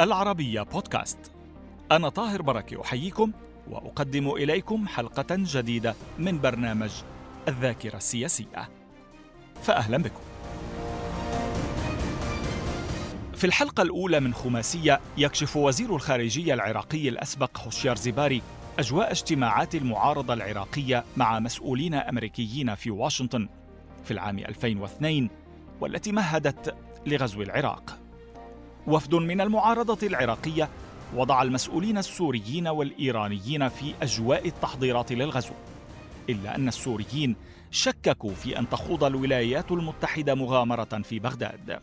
العربية بودكاست. أنا طاهر بركة أحييكم وأقدم إليكم حلقة جديدة من برنامج الذاكرة السياسية. فأهلا بكم. في الحلقة الأولى من خماسية يكشف وزير الخارجية العراقي الأسبق هوشيار زباري أجواء اجتماعات المعارضة العراقية مع مسؤولين أمريكيين في واشنطن في العام 2002 والتي مهدت لغزو العراق. وفد من المعارضة العراقية وضع المسؤولين السوريين والإيرانيين في أجواء التحضيرات للغزو. إلا أن السوريين شككوا في أن تخوض الولايات المتحدة مغامرة في بغداد.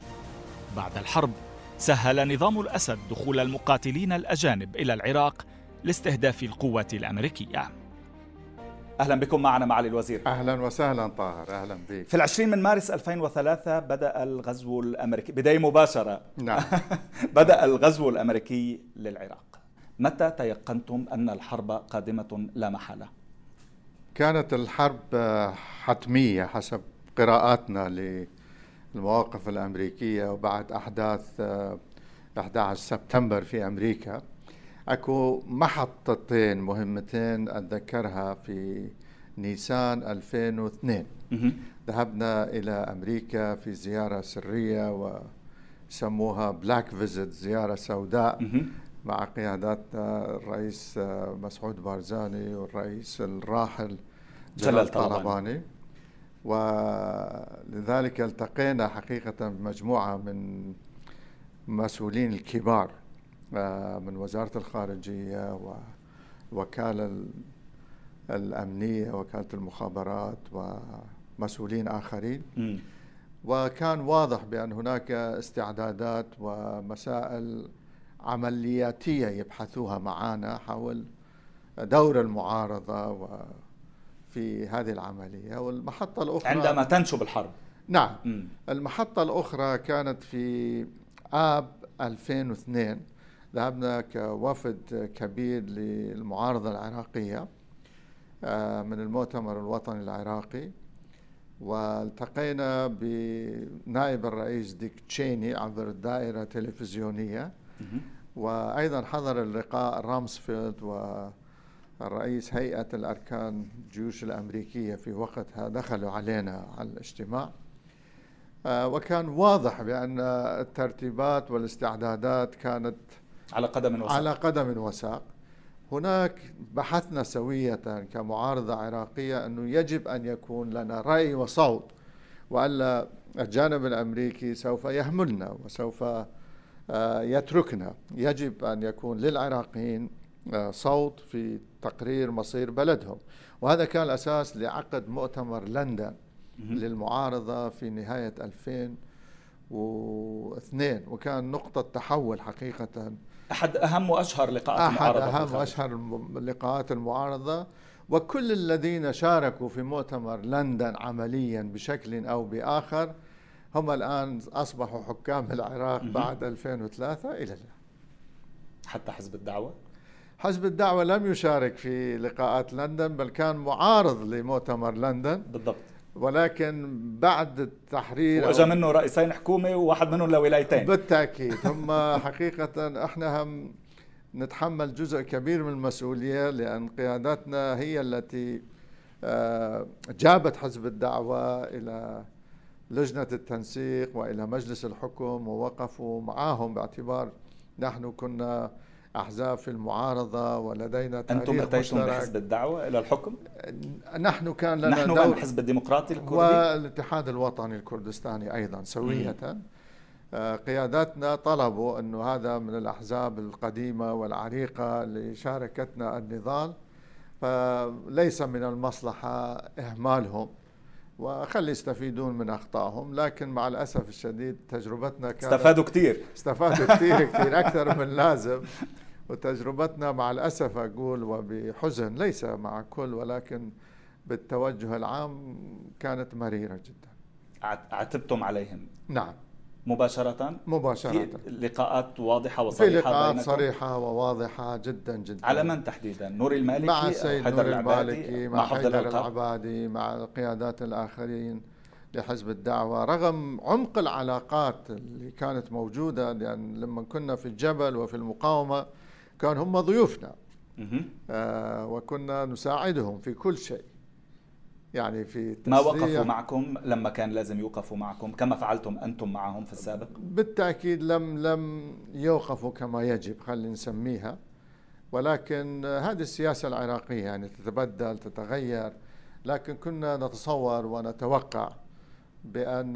بعد الحرب سهل نظام الأسد دخول المقاتلين الأجانب إلى العراق لاستهداف القوات الأمريكية أهلا بكم معنا معالي الوزير. أهلا وسهلا طاهر أهلا بك. في العشرين من مارس 2003 بدأ الغزو الأمريكي بداية مباشرة. نعم. بدأ الغزو الأمريكي للعراق. متى تيقنتم أن الحرب قادمة لا محالة؟ كانت الحرب حتمية حسب قراءاتنا للمواقف الأمريكية وبعد أحداث 11 سبتمبر في أمريكا. اكو محطتين مهمتين اتذكرها في نيسان 2002 ذهبنا إلى أمريكا في زيارة سرية وسموها black visit زيارة سوداء مع قياداتنا الرئيس مسعود بارزاني والرئيس الراحل جلال طلباني. ولذلك التقينا حقيقة بمجموعة من مسؤولين الكبار. من وزارة الخارجية ووكالة الأمنية وكالة المخابرات ومسؤولين آخرين. وكان واضح بأن هناك استعدادات ومسائل عملياتية يبحثوها معنا حول دور المعارضة وفي هذه العملية. والمحطة الأخرى عندما تنشب الحرب. نعم. م. المحطة الأخرى كانت في آب 2002 ذهبنا كوفد كبير للمعارضة العراقية من المؤتمر الوطني العراقي. والتقينا بنائب الرئيس ديك تشيني عبر الدائرة التلفزيونية. وأيضا حضر اللقاء رامسفيلد والرئيس هيئة الأركان الجيوش الأمريكية في وقتها دخلوا علينا على الاجتماع. وكان واضح بأن الترتيبات والاستعدادات كانت على قدم وساق. على قدم وساق. هناك بحثنا سوية كمعارضة عراقية أنه يجب أن يكون لنا رأي وصوت وألا الجانب الأمريكي سوف يهملنا وسوف يتركنا. يجب أن يكون للعراقيين صوت في تقرير مصير بلدهم. وهذا كان الأساس لعقد مؤتمر لندن للمعارضة في نهاية 2002 وكان نقطة تحول حقيقة أحد أهم وأشهر لقاءات أحد المعارضة أهم وأشهر لقاءات المعارضة. وكل الذين شاركوا في مؤتمر لندن عمليا بشكل أو بآخر هم الآن أصبحوا حكام العراق بعد 2003 إلى الآن. حتى حزب الدعوة؟ حزب الدعوة لم يشارك في لقاءات لندن بل كان معارض لمؤتمر لندن. بالضبط. ولكن بعد التحرير وإجا منه رئيسين حكومة وواحد منهم لولايتين. بالتأكيد. هم حقيقة إحنا هم نتحمل جزء كبير من المسؤولية لأن قياداتنا هي التي جابت حزب الدعوة إلى لجنة التنسيق وإلى مجلس الحكم ووقفوا معهم باعتبار نحن كنا أحزاب في المعارضة ولدينا تاريخ أنتم أتيتم مشترك. بحزب الدعوة إلى الحكم؟ نحن كان لنا نحن دور الحزب الديمقراطي الكردي. والاتحاد الوطني الكردستاني أيضا سوية. قياداتنا طلبوا انه هذا من الأحزاب القديمة والعريقة اللي شاركتنا النضال. فليس من المصلحة إهمالهم وخلي يستفيدون من أخطائهم. لكن مع الأسف الشديد تجربتنا كانت استفادوا كثير استفادوا كثير كثير أكثر من لازم. وتجربتنا مع الأسف أقول وبحزن ليس مع كل ولكن بالتوجه العام كانت مريرة جدا. عتبتم عليهم؟ نعم. مباشرة؟ مباشرة. في لقاءات واضحة وصريحة في لقاءات بينكم؟ صريحة وواضحة جدا جدا. على من تحديدا؟ نور المالكي مع السيد نور المالكي مع مع حيدر؟ العبادي مع القيادات الآخرين لحزب الدعوة. رغم عمق العلاقات اللي كانت موجودة لأن لما كنا في الجبل وفي المقاومة كان هم ضيوفنا. آه وكنا نساعدهم في كل شيء. يعني في ما وقفوا معكم لما كان لازم يوقفوا معكم؟ كما فعلتم أنتم معهم في السابق؟ بالتأكيد لم لم يوقفوا كما يجب خلينا نسميها. ولكن هذه السياسة العراقية يعني تتبدل تتغير. لكن كنا نتصور ونتوقع بأن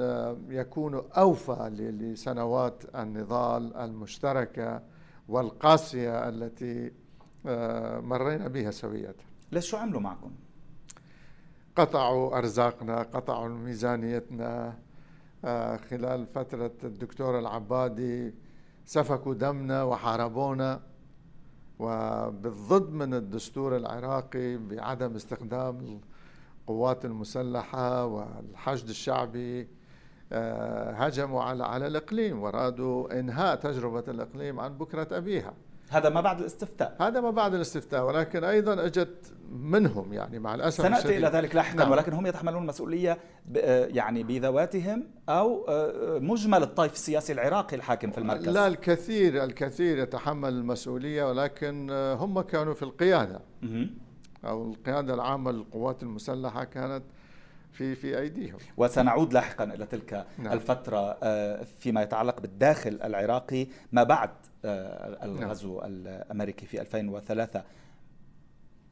يكونوا أوفى لسنوات النضال المشتركة والقاسية التي آه، مرينا بها سوية ليش شو عملوا معكم؟ قطعوا أرزاقنا قطعوا ميزانيتنا آه، خلال فترة الدكتور العبادي سفكوا دمنا وحاربونا وبالضد من الدستور العراقي بعدم استخدام القوات المسلحة والحشد الشعبي هجموا على على الإقليم ورادوا إنهاء تجربة الإقليم عن بكرة أبيها. هذا ما بعد الاستفتاء. هذا ما بعد الاستفتاء ولكن أيضا اجت منهم يعني مع الأسف سنأتي الشديد. إلى ذلك لاحقا نعم. ولكن هم يتحملون المسؤولية يعني بذواتهم أو آه، مجمل الطيف السياسي العراقي الحاكم في المركز. لا الكثير الكثير يتحمل المسؤولية ولكن آه، هم كانوا في القيادة. أو القيادة العامة للقوات المسلحة كانت في في أيديهم وسنعود لاحقا إلى تلك نعم. الفترة آه، فيما يتعلق بالداخل العراقي ما بعد آه، الغزو نعم. الأمريكي في 2003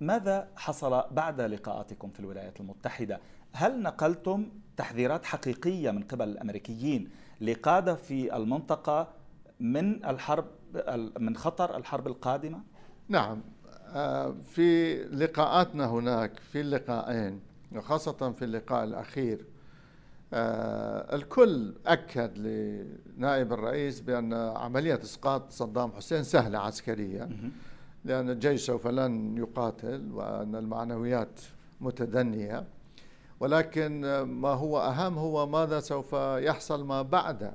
ماذا حصل بعد لقاءاتكم في الولايات المتحدة هل نقلتم تحذيرات حقيقية من قبل الأمريكيين لقادة في المنطقة من الحرب من خطر الحرب القادمة نعم آه، في لقاءاتنا هناك في اللقاءين وخاصة في اللقاء الأخير آه الكل أكد لنائب الرئيس بأن عملية إسقاط صدام حسين سهلة عسكريا لأن الجيش سوف لن يقاتل وأن المعنويات متدنية. ولكن ما هو أهم هو ماذا سوف يحصل ما بعد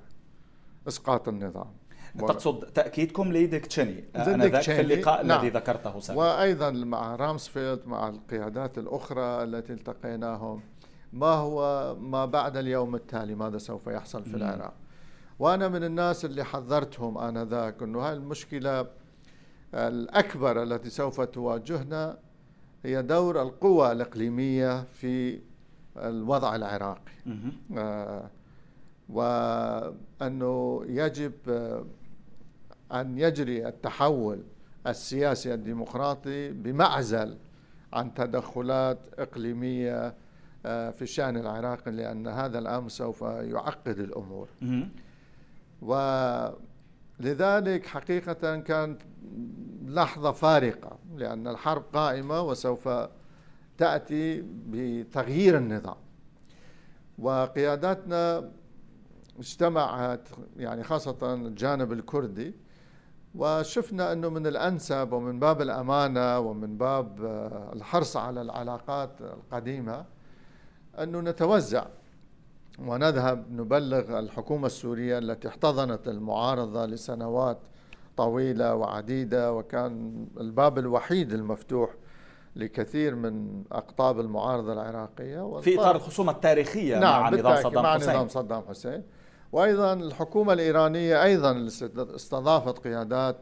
إسقاط النظام. تقصد تأكيدكم لديك تشيني. آه، في اللقاء نعم. الذي ذكرته سابقا. وأيضا مع رامسفيلد مع القيادات الأخرى التي التقيناهم ما هو ما بعد اليوم التالي؟ ماذا سوف يحصل في العراق؟ وأنا من الناس اللي حذرتهم آنذاك أنه هاي المشكلة الأكبر التي سوف تواجهنا هي دور القوى الإقليمية في الوضع العراقي. آه وأنه يجب أن يجري التحول السياسي الديمقراطي بمعزل عن تدخلات إقليمية آه، في الشأن العراقي لأن هذا الأمر سوف يعقد الأمور. ولذلك حقيقة كانت لحظة فارقة لأن الحرب قائمة وسوف تأتي بتغيير النظام. وقياداتنا اجتمعت يعني خاصة الجانب الكردي وشفنا أنه من الأنسب ومن باب الأمانة ومن باب آه، الحرص على العلاقات القديمة أنه نتوزع ونذهب نبلغ الحكومة السورية التي احتضنت المعارضة لسنوات طويلة وعديدة وكان الباب الوحيد المفتوح لكثير من أقطاب المعارضة العراقية. في إطار الخصومة التاريخية نعم مع نظام صدام مع حسين. نظام صدام حسين. وأيضا الحكومة الإيرانية أيضا استضافت قيادات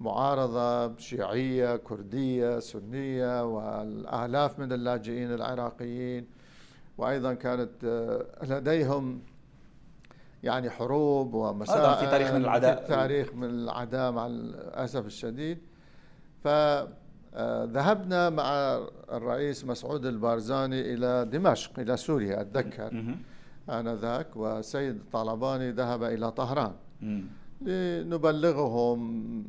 معارضة شيعية كردية سنية والآلاف من اللاجئين العراقيين. وأيضا كانت لديهم يعني حروب ومسائل في تاريخ من العداء. في تاريخ من العداء مع الأسف الشديد. فذهبنا مع الرئيس مسعود البارزاني إلى دمشق إلى سوريا أتذكر. آنذاك وسيد طالباني ذهب إلى طهران. لنبلغهم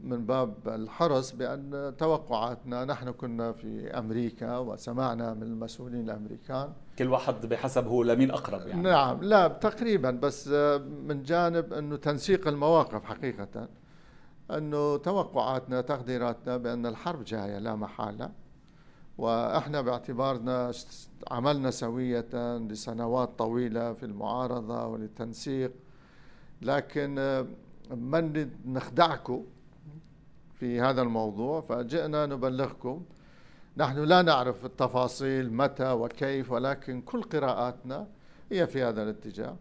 من باب الحرص بأن توقعاتنا نحن كنا في أمريكا وسمعنا من المسؤولين الأمريكان. كل واحد بحسب هو لمين أقرب يعني. نعم لا تقريبا بس من جانب أنه تنسيق المواقف حقيقة. أنه توقعاتنا تقديراتنا بأن الحرب جاية لا محالة. وإحنا باعتبارنا عملنا سوية لسنوات طويلة في المعارضة وللتنسيق. لكن من نخدعكم في هذا الموضوع فجئنا نبلغكم. نحن لا نعرف التفاصيل متى وكيف ولكن كل قراءاتنا هي في هذا الاتجاه.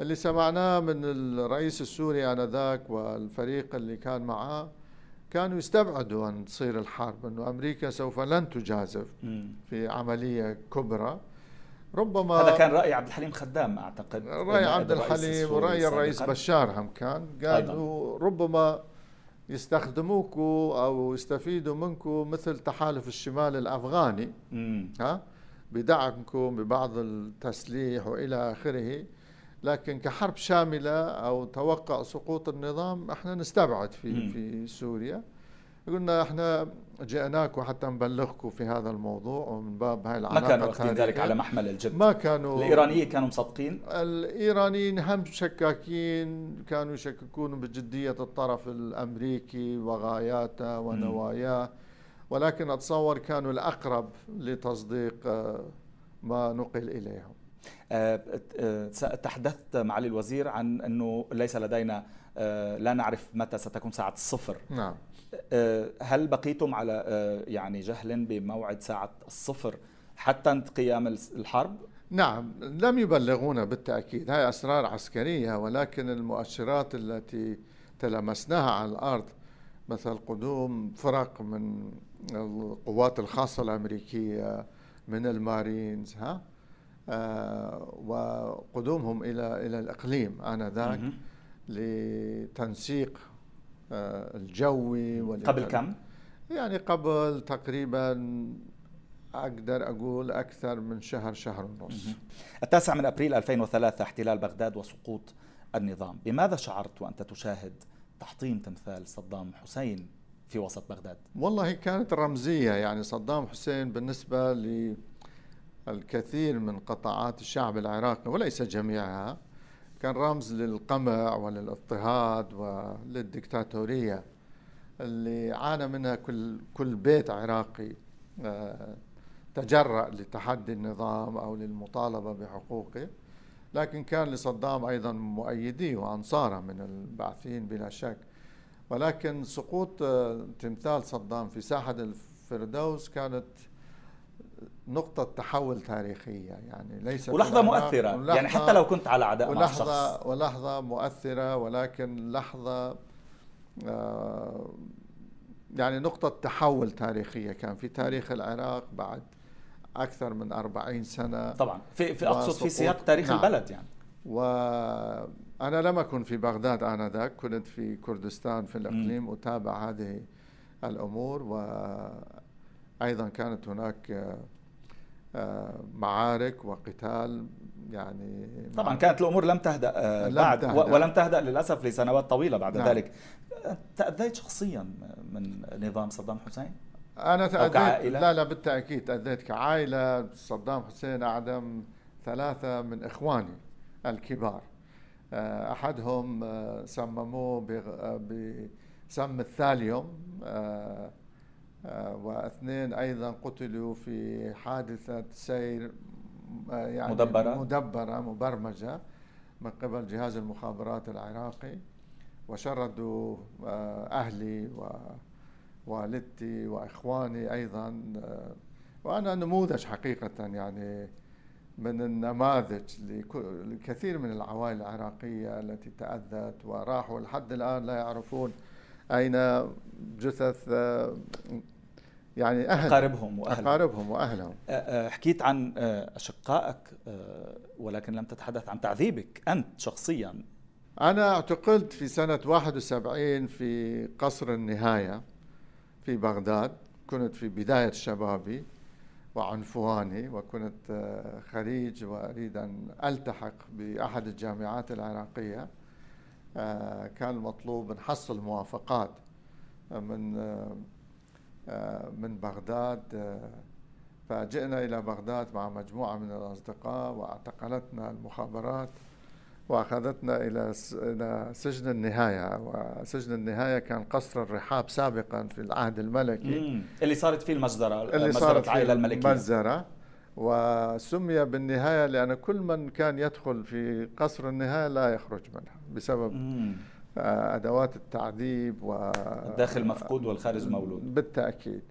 اللي سمعناه من الرئيس السوري آنذاك والفريق اللي كان معه كانوا يستبعدوا أن تصير الحرب أنه أمريكا سوف لن تجازف في عملية كبرى. ربما هذا كان رأي عبد الحليم خدام أعتقد. رأي عبد الحليم ورأي الرئيس بشار هم كان قالوا ربما يستخدموكوا أو يستفيدوا منكم مثل تحالف الشمال الأفغاني ها بدعمكم ببعض التسليح وإلى آخره. لكن كحرب شاملة أو توقع سقوط النظام إحنا نستبعد في في سوريا. قلنا إحنا جئناكم حتى نبلغكم في هذا الموضوع ومن باب هاي العلاقه ما كانوا واخذين ذلك على محمل الجد. ما كانوا الإيرانيين كانوا مصدقين؟ الإيرانيين هم شكاكين كانوا يشككون بجدية الطرف الأمريكي وغاياته ونواياه. ولكن أتصور كانوا الأقرب لتصديق آه، ما نقل إليهم. تحدثت معالي الوزير عن أنه ليس لدينا لا نعرف متى ستكون ساعة الصفر. نعم. آه، هل بقيتم على آه، يعني جهل بموعد ساعة الصفر حتى قيام الحرب؟ نعم لم يبلغونا بالتأكيد. هاي أسرار عسكرية ولكن المؤشرات التي تلمسناها على الأرض مثل قدوم فرق من القوات الخاصة الأمريكية من المارينز ها؟ آه وقدومهم إلى إلى الإقليم آنذاك لتنسيق آه، الجوي قبل كم؟ يعني قبل تقريبا أقدر أقول أكثر من شهر شهر ونص. التاسع من أبريل 2003 احتلال بغداد وسقوط النظام. بماذا شعرت وأنت تشاهد تحطيم تمثال صدام حسين في وسط بغداد؟ والله كانت رمزية يعني صدام حسين بالنسبة للكثير من قطاعات الشعب العراقي وليس جميعها. كان رمز للقمع وللاضطهاد وللدكتاتورية اللي عانى منها كل كل بيت عراقي آه، تجرأ لتحدي النظام أو للمطالبة بحقوقه. لكن كان لصدام أيضا مؤيديه وأنصاره من البعثيين بلا شك. ولكن سقوط آه، تمثال صدام في ساحة الفردوس كانت نقطة تحول تاريخية يعني ليس ولحظة مؤثرة. ولحظة يعني حتى لو كنت على عداء ولحظة مع شخص. ولحظة مؤثرة ولكن لحظة آه يعني نقطة تحول تاريخية. كان في تاريخ العراق بعد أكثر من أربعين سنة. طبعا. في, في أقصد في سياق تاريخ نعم. البلد يعني. وأنا لم أكن في بغداد آنذاك. كنت في كردستان في الإقليم. أتابع هذه الأمور وأيضا كانت هناك معارك وقتال يعني طبعا كانت الأمور لم تهدأ آه، لم بعد تهدأ. ولم تهدأ للأسف لسنوات طويلة بعد نعم. ذلك. تأذيت شخصيا من نظام صدام حسين؟ أنا تأذيت لا لا بالتأكيد تأذيت كعائلة. صدام حسين أعدم ثلاثة من إخواني الكبار. آه، أحدهم آه، سمموه بسم الثاليوم. آه، واثنين أيضا قتلوا في حادثة سير آه، يعني مدبرة. مدبرة مبرمجة من قبل جهاز المخابرات العراقي وشردوا آه، أهلي ووالدتي وإخواني أيضا. وأنا نموذج حقيقة يعني من النماذج لكثير من العوائل العراقية التي تأذت وراحوا. لحد الآن لا يعرفون أين جثث يعني أهل. أقاربهم وأهلهم. أقاربهم وأهلهم. حكيت عن أشقائك ولكن لم تتحدث عن تعذيبك أنت شخصيا. أنا اعتقلت في سنة 71 في قصر النهاية في بغداد. كنت في بداية شبابي وعنفواني وكنت خريج وأريد أن ألتحق بأحد الجامعات العراقية. كان المطلوب نحصل موافقات من من بغداد آه، فجئنا إلى بغداد مع مجموعة من الأصدقاء واعتقلتنا المخابرات وأخذتنا إلى إلى سجن النهاية وسجن النهاية كان قصر الرحاب سابقا في العهد الملكي. اللي صارت فيه المجزرة اللي صارت العائلة الملكية. المجزرة. وسمي بالنهاية لأن كل من كان يدخل في قصر النهاية لا يخرج منها بسبب مم. ادوات التعذيب و الداخل مفقود والخارج مولود. بالتأكيد.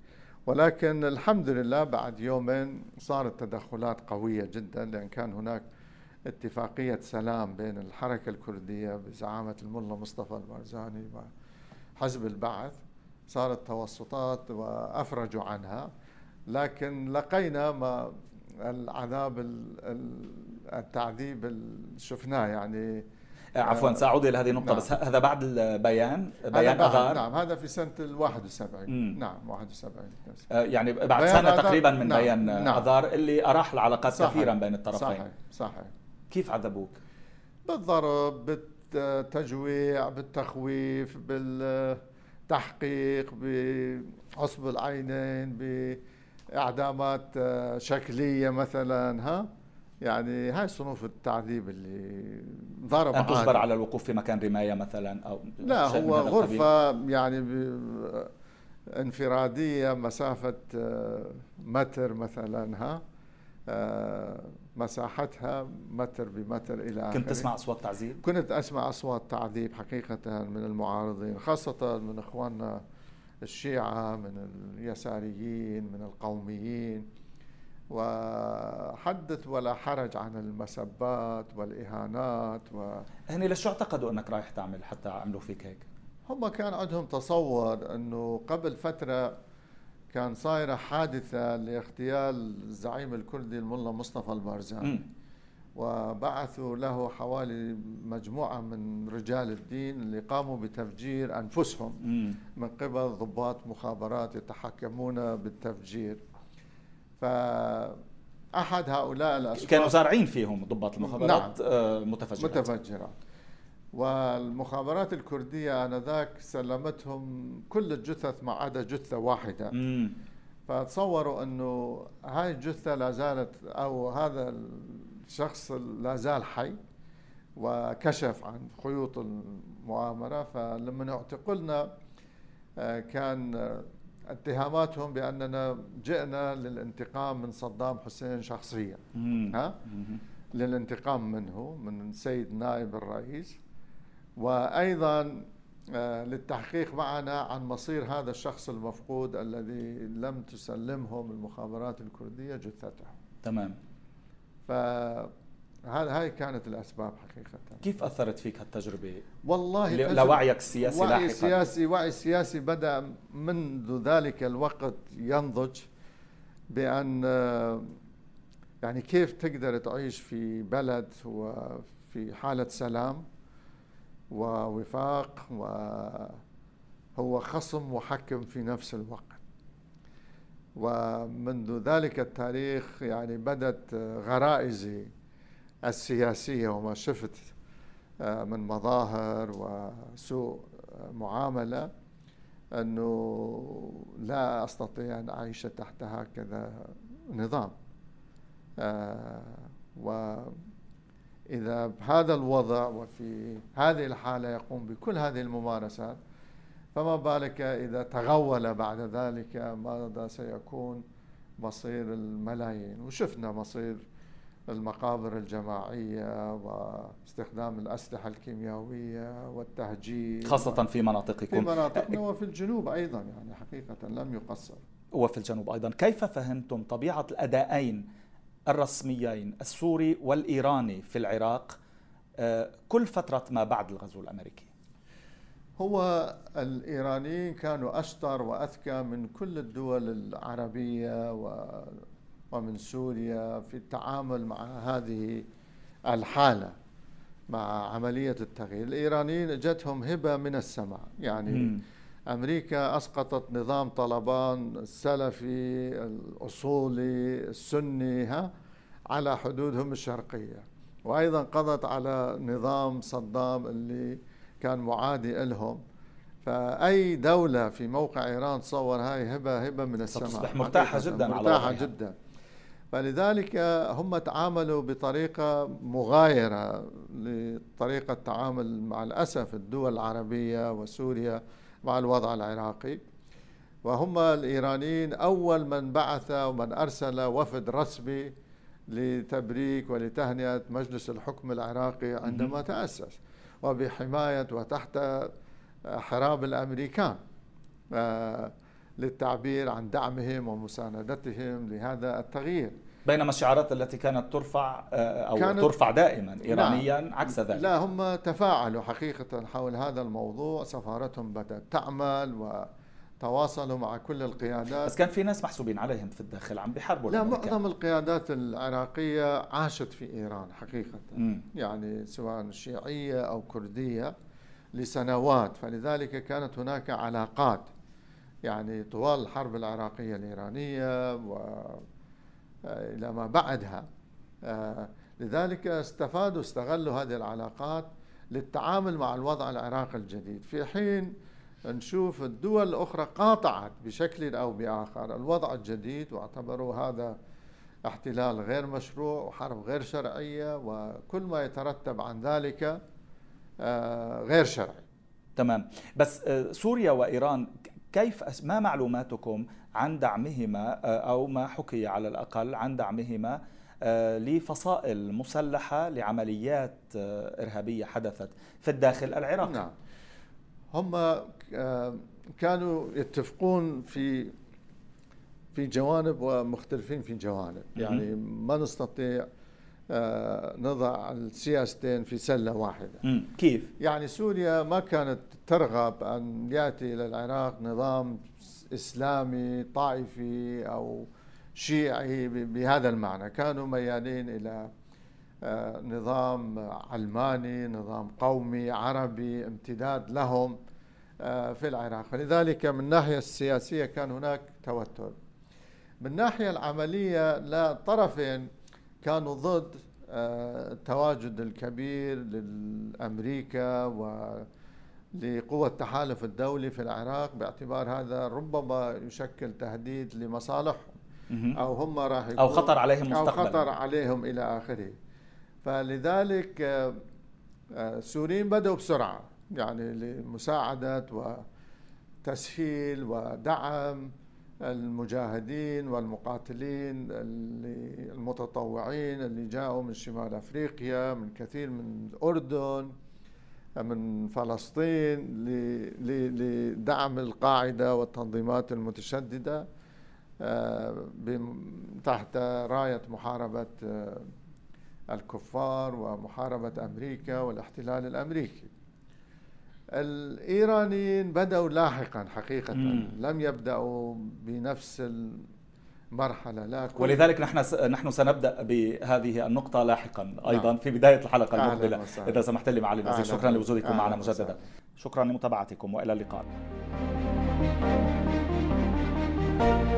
ولكن الحمد لله بعد يومين صارت تدخلات قوية جدا لأن كان هناك اتفاقية سلام بين الحركة الكردية بزعامة الملا مصطفى البرزاني وحزب البعث. صارت توسطات وأفرجوا عنها. لكن لقينا ما العذاب التعذيب اللي شفناه يعني عفوا سأعود إلى هذه النقطة نعم. بس هذا بعد البيان بيان أغار نعم هذا في سنة ال 71 مم. نعم 71 آه، يعني بعد سنة تقريبا من نعم. بيان نعم. أغار اللي أراح العلاقات صحيح. كثيرا بين الطرفين صحيح صحيح كيف عذبوك؟ بالضرب بالتجويع بالتخويف بالتحقيق بعصب العينين بإعدامات آه، شكلية مثلا ها يعني هاي صنوف التعذيب اللي ضرب أن تجبر على الوقوف في مكان رماية مثلا أو لا هو غرفة يعني انفرادية مسافة آه، متر مثلا ها آه، مساحتها متر بمتر إلى آخره. كنت تسمع أصوات تعذيب؟ كنت أسمع أصوات تعذيب حقيقة من المعارضين خاصة من إخواننا الشيعة من اليساريين من القوميين. وحدث ولا حرج عن المسبات والإهانات و هني ليش اعتقدوا أنك رايح تعمل حتى عملوا فيك هيك؟ هم كان عندهم تصور إنه قبل فترة كان صايرة حادثة لاغتيال الزعيم الكردي الملا مصطفى البارزاني. وبعثوا له حوالي مجموعة من رجال الدين اللي قاموا بتفجير أنفسهم. من قبل ضباط مخابرات يتحكمون بالتفجير. فأحد هؤلاء الأشخاص كانوا زارعين فيهم ضباط المخابرات نعم. آه، متفجرات. متفجرات. والمخابرات الكردية آنذاك سلمتهم كل الجثث ما عدا جثة واحدة. مم. فتصوروا أنه هاي الجثة لا زالت أو هذا الشخص لا زال حي وكشف عن خيوط المؤامرة. فلما اعتقلنا آه، كان اتهاماتهم بأننا جئنا للانتقام من صدام حسين شخصيا ها؟ للانتقام منه من السيد نائب الرئيس وأيضا آه، للتحقيق معنا عن مصير هذا الشخص المفقود الذي لم تسلمهم المخابرات الكردية جثته. تمام. فهذا هاي كانت الأسباب حقيقة. كيف أثرت فيك هالتجربة؟ والله لوعيك السياسي وعي لاحقا. سياسي وعي سياسي بدأ منذ ذلك الوقت ينضج بأن آه، يعني كيف تقدر تعيش في بلد وفي حالة سلام ووفاق وهو خصم وحكم في نفس الوقت ومنذ ذلك التاريخ يعني بدت غرائزي السياسية وما شفت آه، من مظاهر وسوء معاملة أنه لا أستطيع أن أعيش تحت هكذا نظام. آه، و إذا بهذا الوضع وفي هذه الحالة يقوم بكل هذه الممارسات فما بالك إذا تغول بعد ذلك ماذا سيكون مصير الملايين؟ وشفنا مصير المقابر الجماعية واستخدام الأسلحة الكيميائية والتهجير خاصة في مناطقكم. في مناطقنا وفي الجنوب أيضا يعني حقيقة لم يقصر. وفي الجنوب أيضا. كيف فهمتم طبيعة الأدائين الرسميين السوري والإيراني في العراق آه، كل فترة ما بعد الغزو الأمريكي؟ هو الإيرانيين كانوا أشطر وأذكى من كل الدول العربية ومن سوريا في التعامل مع هذه الحالة مع عملية التغيير. الإيرانيين جتهم هبة من السماء. يعني م. أمريكا أسقطت نظام طالبان السلفي الأصولي السني ها على حدودهم الشرقية. وأيضا قضت على نظام صدام اللي كان معادي لهم. فأي دولة في موقع إيران تصور هاي هبة هبة من السماء. تصبح مرتاحة جدا مرتاحة على جدا. فلذلك هم تعاملوا بطريقة مغايرة لطريقة تعامل مع الأسف الدول العربية وسوريا مع الوضع العراقي. وهم الإيرانيين أول من بعث ومن أرسل وفد رسمي لتبريك ولتهنئة مجلس الحكم العراقي عندما تأسس وبحماية وتحت حراب الأمريكان. آه، للتعبير عن دعمهم ومساندتهم لهذا التغيير. بينما الشعارات التي كانت ترفع آه، أو كانت ترفع دائما ايرانيا لا عكس ذلك. لا هم تفاعلوا حقيقة حول هذا الموضوع سفارتهم بدأت تعمل و تواصلوا مع كل القيادات. بس كان في ناس محسوبين عليهم في الداخل عم بيحاربوا لا معظم القيادات العراقية عاشت في إيران حقيقة. م. يعني سواء شيعية أو كردية لسنوات. فلذلك كانت هناك علاقات يعني طوال الحرب العراقية الإيرانية وإلى ما بعدها. آه، لذلك استفادوا استغلوا هذه العلاقات للتعامل مع الوضع العراقي الجديد. في حين نشوف الدول الأخرى قاطعت بشكل أو بآخر الوضع الجديد واعتبروا هذا احتلال غير مشروع وحرب غير شرعية وكل ما يترتب عن ذلك آه، غير شرعي. تمام. بس آه، سوريا وإيران كيف ما معلوماتكم عن دعمهما آه، أو ما حكي على الأقل عن دعمهما لفصائل مسلحة لعمليات إرهابية حدثت في الداخل العراقي؟ نعم. هم آه، كانوا يتفقون في في جوانب ومختلفين في جوانب. يعني ما نستطيع آه، نضع السياستين في سلة واحدة. كيف؟ يعني سوريا ما كانت ترغب أن يأتي إلى العراق نظام إسلامي طائفي أو شيعي بهذا المعنى. كانوا ميالين إلى آه، نظام علماني نظام قومي عربي امتداد لهم آه، في العراق. فلذلك من الناحية السياسية كان هناك توتر. من الناحية العملية لا طرفين كانوا ضد آه، التواجد الكبير للأمريكا ولقوى التحالف الدولي في العراق. باعتبار هذا ربما يشكل تهديد لمصالحهم. أو هم راح أو خطر عليهم مستقبلا. أو خطر عليهم إلى آخره. فلذلك السوريين آه، بدأوا بسرعة يعني لمساعدة وتسهيل ودعم. المجاهدين والمقاتلين المتطوعين اللي جاءوا من شمال أفريقيا من كثير من الأردن من فلسطين لدعم القاعدة والتنظيمات المتشددة آه، تحت راية محاربة آه، الكفار ومحاربة أمريكا والاحتلال الأمريكي. الإيرانيين بدأوا لاحقا حقيقة. مم. لم يبدأوا بنفس المرحلة لا ولذلك نحن نحن سنبدأ بهذه النقطة لاحقا أيضا نعم. في بداية الحلقة المقبلة. إذا سمحت لي معالي الوزير شكرا لوجودكم معنا مجددا. شكرا لمتابعتكم وإلى اللقاء. thank you